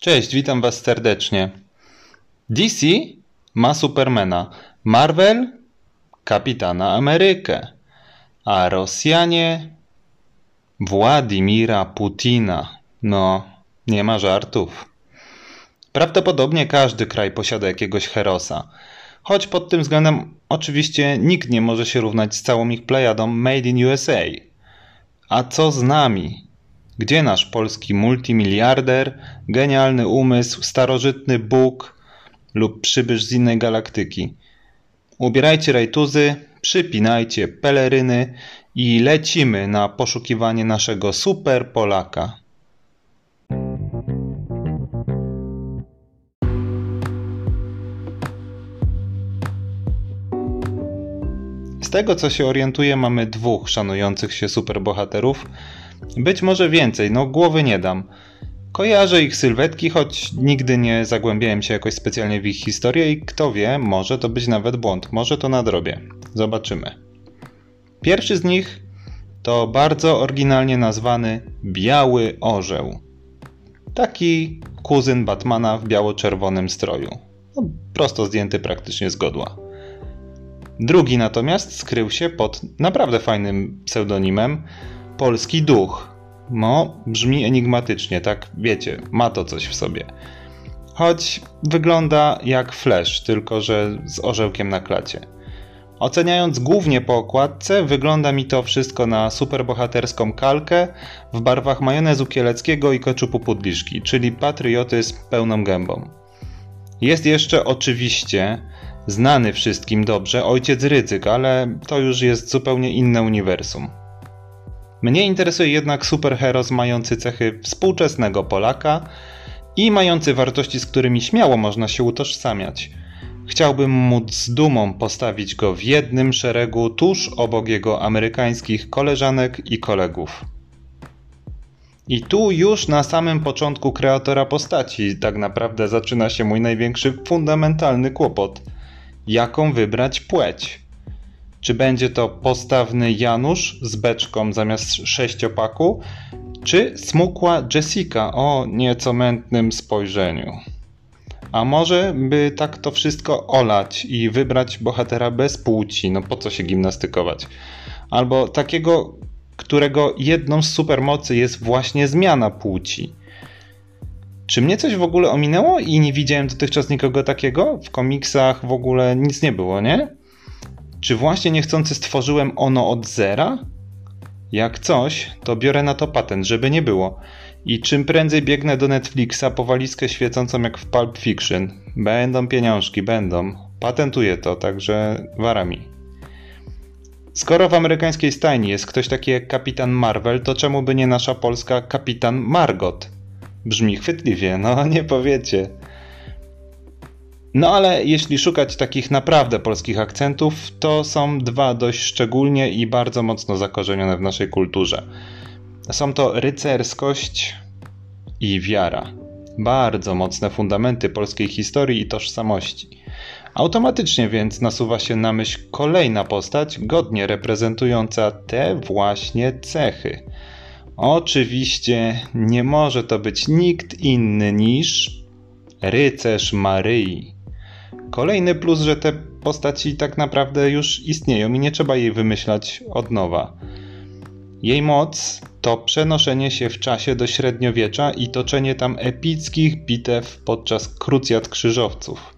Cześć, witam Was serdecznie. DC ma Supermana, Marvel Kapitana Amerykę, a Rosjanie Władimira Putina. No, nie ma żartów. Prawdopodobnie każdy kraj posiada jakiegoś herosa. Choć pod tym względem oczywiście nikt nie może się równać z całą ich plejadą Made in USA. A co z nami? Gdzie nasz polski multimiliarder, genialny umysł, starożytny Bóg lub przybysz z innej galaktyki? Ubierajcie rajtuzy, przypinajcie peleryny i lecimy na poszukiwanie naszego super Polaka. Z tego co się orientuję, mamy dwóch szanujących się superbohaterów. Być może więcej, no głowy nie dam. Kojarzę ich sylwetki, choć nigdy nie zagłębiałem się jakoś specjalnie w ich historię i kto wie, może to być nawet błąd, może to nadrobię. Zobaczymy. Pierwszy z nich to bardzo oryginalnie nazwany Biały Orzeł. Taki kuzyn Batmana w biało-czerwonym stroju. No, prosto zdjęty praktycznie z godła. Drugi natomiast skrył się pod naprawdę fajnym pseudonimem Polski Duch. No, brzmi enigmatycznie, tak wiecie, ma to coś w sobie. Choć wygląda jak Flash, tylko że z orzełkiem na klacie. Oceniając głównie po okładce, wygląda mi to wszystko na superbohaterską kalkę w barwach majonezu kieleckiego i keczupu pudliszki, czyli patriotyzm pełną gębą. Jest jeszcze oczywiście znany wszystkim dobrze ojciec Rydzyk, ale to już jest zupełnie inne uniwersum. Mnie interesuje jednak superheros mający cechy współczesnego Polaka i mający wartości, z którymi śmiało można się utożsamiać. Chciałbym móc z dumą postawić go w jednym szeregu tuż obok jego amerykańskich koleżanek i kolegów. I tu już na samym początku kreatora postaci tak naprawdę zaczyna się mój największy fundamentalny kłopot. Jaką wybrać płeć? Czy będzie to postawny Janusz z beczką zamiast sześciopaku, czy smukła Jessica o nieco mętnym spojrzeniu? A może by tak to wszystko olać i wybrać bohatera bez płci, no po co się gimnastykować? Albo takiego, którego jedną z supermocy jest właśnie zmiana płci. Czy mnie coś w ogóle ominęło i nie widziałem dotychczas nikogo takiego? W komiksach w ogóle nic nie było, nie? Czy właśnie niechcący stworzyłem ono od zera? Jak coś, to biorę na to patent, żeby nie było. I czym prędzej biegnę do Netflixa po walizkę świecącą jak w Pulp Fiction. Będą pieniążki, będą. Patentuję to, także warami. Skoro w amerykańskiej stajni jest ktoś taki jak Kapitan Marvel, to czemu by nie nasza polska Kapitan Margot? Brzmi chwytliwie, no nie powiecie. No ale jeśli szukać takich naprawdę polskich akcentów, to są dwa dość szczególnie i bardzo mocno zakorzenione w naszej kulturze. Są to rycerskość i wiara. Bardzo mocne fundamenty polskiej historii i tożsamości. Automatycznie więc nasuwa się na myśl kolejna postać godnie reprezentująca te właśnie cechy. Oczywiście nie może to być nikt inny niż rycerz Maryi. Kolejny plus, że te postaci tak naprawdę już istnieją i nie trzeba jej wymyślać od nowa. Jej moc to przenoszenie się w czasie do średniowiecza i toczenie tam epickich bitew podczas krucjat krzyżowców.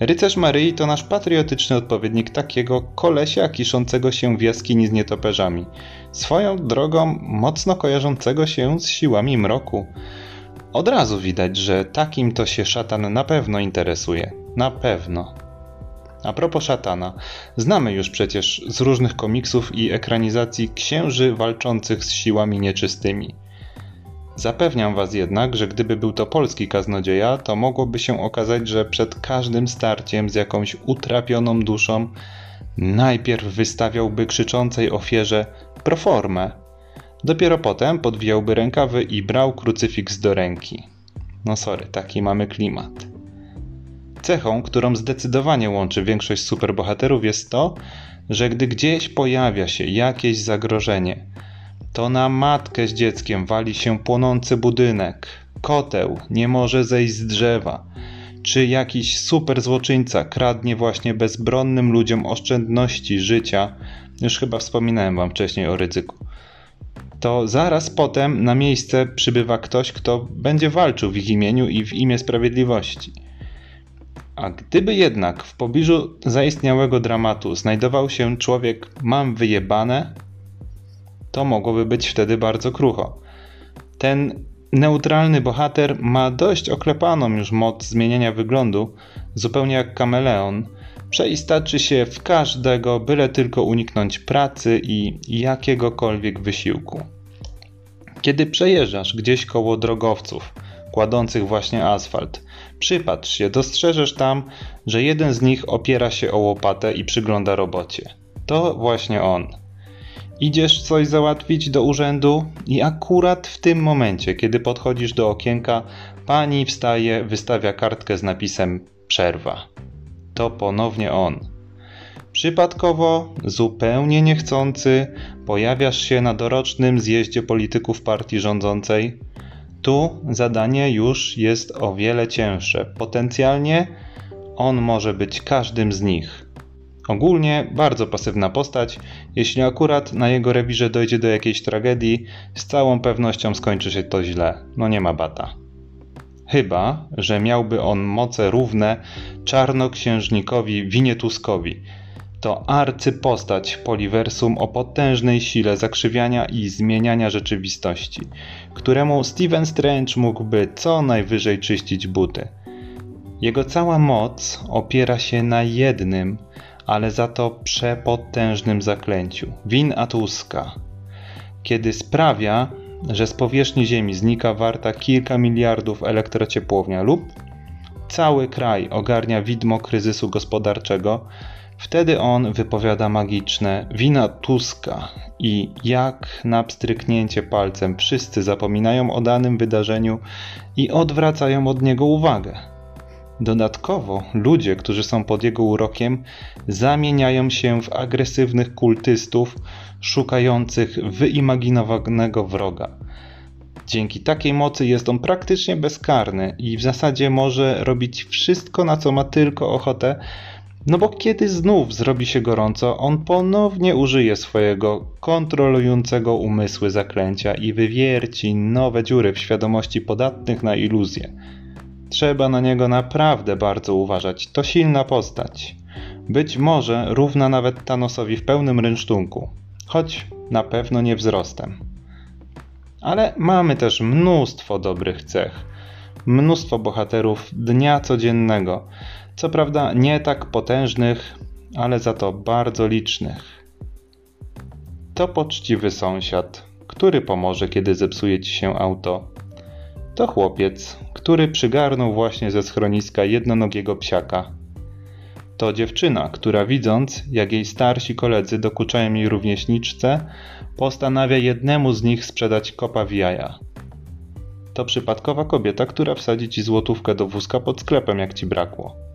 Rycerz Maryi to nasz patriotyczny odpowiednik takiego kolesia kiszącego się w jaskini z nietoperzami. Swoją drogą mocno kojarzącego się z siłami mroku. Od razu widać, że takim to się szatan na pewno interesuje. Na pewno. A propos szatana, znamy już przecież z różnych komiksów i ekranizacji księży walczących z siłami nieczystymi. Zapewniam was jednak, że gdyby był to polski kaznodzieja, to mogłoby się okazać, że przed każdym starciem z jakąś utrapioną duszą najpierw wystawiałby krzyczącej ofierze proformę. Dopiero potem podwijałby rękawy i brał krucyfiks do ręki. No sorry, taki mamy klimat. Cechą, którą zdecydowanie łączy większość superbohaterów jest to, że gdy gdzieś pojawia się jakieś zagrożenie, to na matkę z dzieckiem wali się płonący budynek. koteł nie może zejść z drzewa, czy jakiś super złoczyńca kradnie właśnie bezbronnym ludziom oszczędności życia, już chyba wspominałem wam wcześniej o ryzyku, to zaraz potem na miejsce przybywa ktoś, kto będzie walczył w ich imieniu i w imię sprawiedliwości. A gdyby jednak w pobliżu zaistniałego dramatu znajdował się człowiek mam wyjebane, to mogłoby być wtedy bardzo krucho. Ten neutralny bohater ma dość oklepaną już moc zmieniania wyglądu, zupełnie jak kameleon. Przeistaczy się w każdego, byle tylko uniknąć pracy i jakiegokolwiek wysiłku. Kiedy przejeżdżasz gdzieś koło drogowców, kładących właśnie asfalt, przypatrz się, dostrzeżesz tam, że jeden z nich opiera się o łopatę i przygląda robocie. To właśnie on. Idziesz coś załatwić do urzędu i akurat w tym momencie, kiedy podchodzisz do okienka, pani wstaje, wystawia kartkę z napisem przerwa. To ponownie on. Przypadkowo, zupełnie niechcący, pojawiasz się na dorocznym zjeździe polityków partii rządzącej. Tu zadanie już jest o wiele cięższe. Potencjalnie on może być każdym z nich. Ogólnie bardzo pasywna postać. Jeśli akurat na jego rewirze dojdzie do jakiejś tragedii, z całą pewnością skończy się to źle. No nie ma bata. Chyba, że miałby on moce równe czarnoksiężnikowi Winietuskowi. To arcypostać poliversum o potężnej sile zakrzywiania i zmieniania rzeczywistości, któremu Steven Strange mógłby co najwyżej czyścić buty. Jego cała moc opiera się na jednym, ale za to przepotężnym zaklęciu Win Atuska, kiedy sprawia, że z powierzchni Ziemi znika warta kilka miliardów elektrociepłownia lub cały kraj ogarnia widmo kryzysu gospodarczego, wtedy on wypowiada magiczne wina Tuska i jak na pstryknięcie palcem wszyscy zapominają o danym wydarzeniu i odwracają od niego uwagę. Dodatkowo ludzie, którzy są pod jego urokiem, zamieniają się w agresywnych kultystów szukających wyimaginowanego wroga. Dzięki takiej mocy jest on praktycznie bezkarny i w zasadzie może robić wszystko, na co ma tylko ochotę, no bo kiedy znów zrobi się gorąco, on ponownie użyje swojego kontrolującego umysły zaklęcia i wywierci nowe dziury w świadomości podatnych na iluzje. Trzeba na niego naprawdę bardzo uważać. To silna postać. Być może równa nawet Thanosowi w pełnym rynsztunku, choć na pewno nie wzrostem. Ale mamy też mnóstwo dobrych cech, mnóstwo bohaterów dnia codziennego, co prawda nie tak potężnych, ale za to bardzo licznych. To poczciwy sąsiad, który pomoże, kiedy zepsuje ci się auto. To chłopiec, który przygarnął właśnie ze schroniska jednonogiego psiaka. To dziewczyna, która widząc, jak jej starsi koledzy dokuczają jej rówieśniczce, postanawia jednemu z nich sprzedać kopa w jaja. To przypadkowa kobieta, która wsadzi ci złotówkę do wózka pod sklepem, jak ci brakło.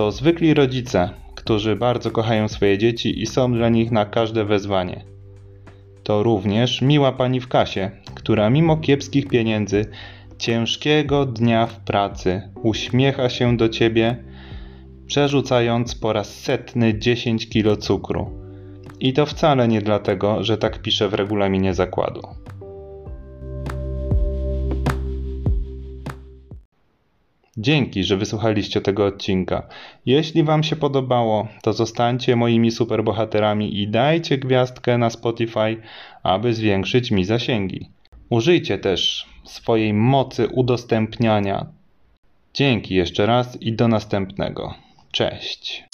To zwykli rodzice, którzy bardzo kochają swoje dzieci i są dla nich na każde wezwanie. To również miła pani w kasie, która mimo kiepskich pieniędzy ciężkiego dnia w pracy uśmiecha się do ciebie, przerzucając po raz setny 10 kilo cukru. I to wcale nie dlatego, że tak pisze w regulaminie zakładu. Dzięki, że wysłuchaliście tego odcinka. Jeśli Wam się podobało, to zostańcie moimi superbohaterami i dajcie gwiazdkę na Spotify, aby zwiększyć mi zasięgi. Użyjcie też swojej mocy udostępniania. Dzięki jeszcze raz i do następnego. Cześć.